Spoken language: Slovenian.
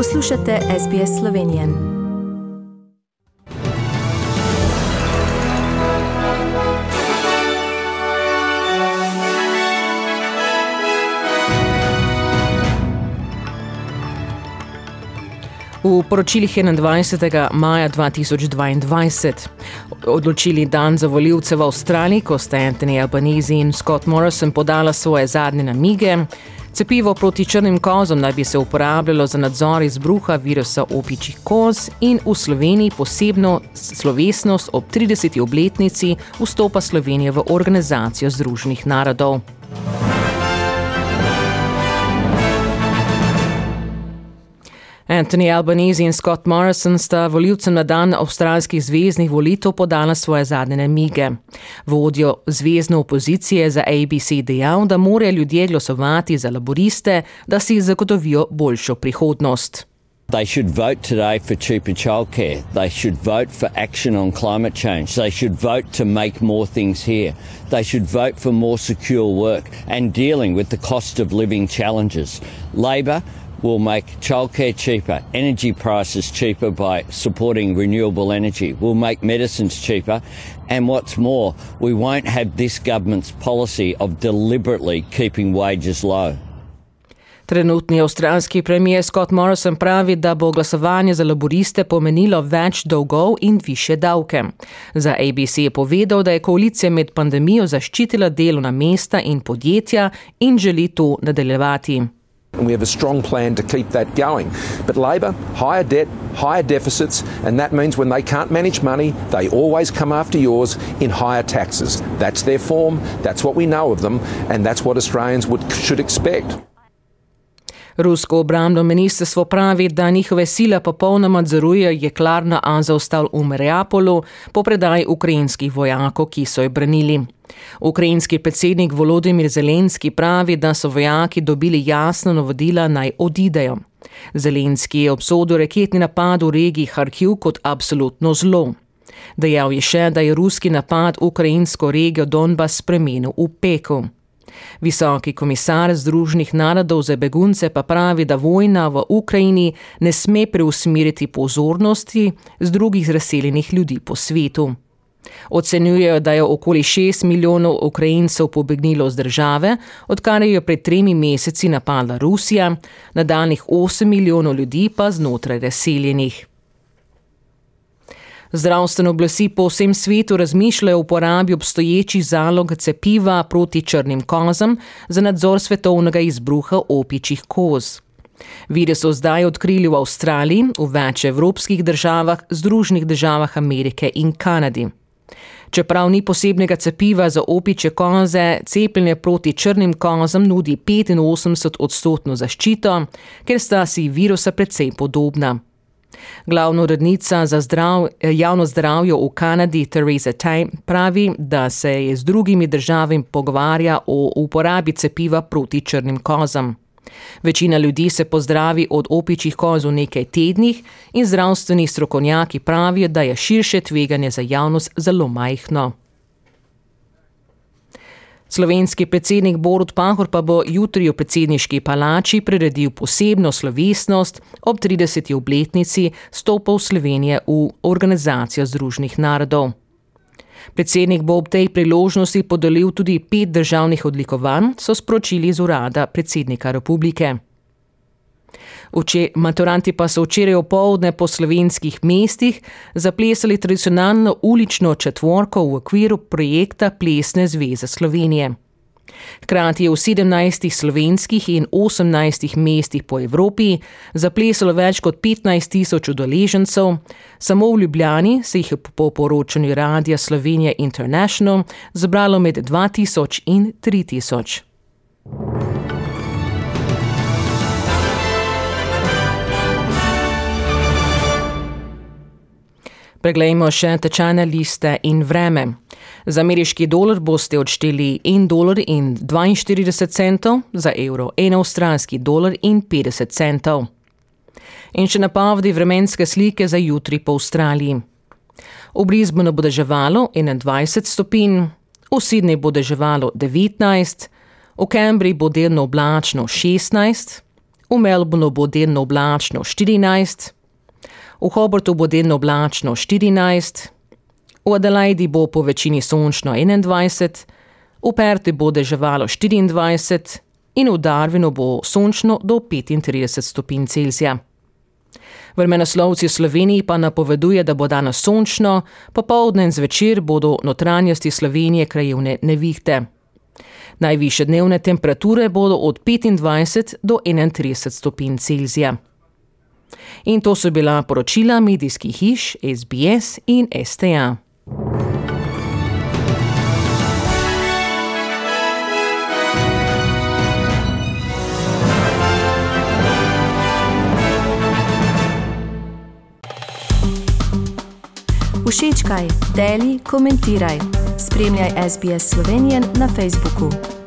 Poslušate SBS Slovenije. V poročilih 21. maja 2022 odločili dan za voljivce v Avstraliji, ko sta Anthony Albanese in Scott Morrison podala svoje zadnje namige. Cepivo proti črnim kozom naj bi se uporabljalo za nadzor izbruha virusa opičjih koz in v Sloveniji posebno slovesnost ob 30. obletnici vstopa Slovenije v Organizacijo Združenih narodov. Anthony Albanese in Scott Morrison sta voljivcem na dan avstralskih zvezdnih volitev podala svoje zadnje namige. Vodjo zvezdne opozicije za ABC dejal, da morajo ljudje glasovati za laboriste, da si zagotovijo boljšo prihodnost. They should vote today for cheaper childcare. They should vote for action on climate change. They should vote to make more things here. They should vote for more secure work and dealing with the cost of living challenges. Labor will make childcare cheaper, energy prices cheaper by supporting renewable energy, we'll make medicines cheaper, and what's more, we won't have this government's policy of deliberately keeping wages low. Trenutni avstralski premijer Scott Morrison pravi, da bo glasovanje za laboriste pomenilo več dolgov in više davke. Za ABC je povedal, da je koalicija med pandemijo zaščitila delovna mesta in podjetja in želi to nadaljevati. And we have a strong plan to keep that going. But Labor, higher debt, higher deficits, and that means when they can't manage money, they always come after yours in higher taxes. That's their form, that's what we know of them, and that's what Australians would, should expect. Rusko obrambno ministrstvo pravi, da njihove sile popolnoma nadzorujejo jeklarno Azovstal v Mariupolu po predaji ukrajinskih vojakov, ki so jo branili. Ukrajinski predsednik Volodimir Zelenski pravi, da so vojaki dobili jasno navodila naj odidejo. Zelenski je obsodil raketni napad v regiji Harkiv kot absolutno zlo. Dejal je še, da je ruski napad ukrajinsko regijo Donbas spremenil v pekel. Visoki komisar Združenih narodov za begunce pa pravi, da vojna v Ukrajini ne sme preusmeriti pozornosti z drugih razseljenih ljudi po svetu. Ocenjujejo, da je okoli 6 milijonov Ukrajincev pobegnilo z države, odkar je pred tremi meseci napadla Rusija, nadaljnih 8 milijonov ljudi pa znotraj razseljenih. Zdravstvene oblasti po vsem svetu razmišljajo o uporabi obstoječih zalog cepiva proti črnim kozam za nadzor svetovnega izbruha opičjih koz. Vire so zdaj odkrili v Avstraliji, v več evropskih državah, Združenih državah Amerike in Kanadi. Čeprav ni posebnega cepiva za opiče koze, cepljenje proti črnim kozam nudi 85 odstotno zaščito, ker sta si virusa precej podobna. Glavna urednica za zdrav, javno zdravje v Kanadi, Theresa Time, pravi, da se je z drugimi državami pogovarja o uporabi cepiva proti črnim kozam. Večina ljudi se pozdravi od opičjih koz v nekaj tednih in zdravstveni strokovnjaki pravijo, da je širše tveganje za javnost zelo majhno. Slovenski predsednik Borut Pahor pa bo jutri v predsedniški palači priredil posebno slovesnost ob 30. obletnici stopov Slovenije v Organizacijo Združenih narodov. Predsednik bo ob tej priložnosti podelil tudi pet državnih odlikovanj, so sporočili iz urada predsednika republike. Uče, maturanti pa so včeraj opoldne po slovenskih mestih zaplesali tradicionalno ulično četvorko v okviru projekta Plesne zveze Slovenije. Hkrati je v 17 slovenskih in 18 mestih po Evropi zaplesalo več kot 15 tisoč udeležencev, samo v Ljubljani se jih je po poročanju Radia Slovenija International zbralo med 2000 in 3000. Preglejmo še tečajne liste in vreme. Za ameriški dolar boste odšteli 1 dolar in 42 centov, za evro 1 avstralski dolar in 50 centov. In še napovedi vremenske slike za jutri po Avstraliji. V Brisbaneu bo deževalo 21 stopinj, v Sydney bo deževalo 19, v Cambridgeu bo delno oblačno 16, v Melbournu bo delno oblačno 14, v Hobartu bo delno oblačno 14, v Adelaidi bo po večini sončno 21, v Perti bo deževalo 24 in v Darwinu bo sončno do 35 stopinj Celzija. Vremenoslovci v Sloveniji pa napoveduje, da bo danes sončno, popovdne in zvečer bodo notranjosti Slovenije krajevne nevihte. Najviše dnevne temperature bodo od 25 do 31 stopinj Celzija. In to so bila poročila medijskih hiš SBS in STA. Všečkaj, deli, komentiraj. Spremljaj SBS Slovenijo na Facebooku.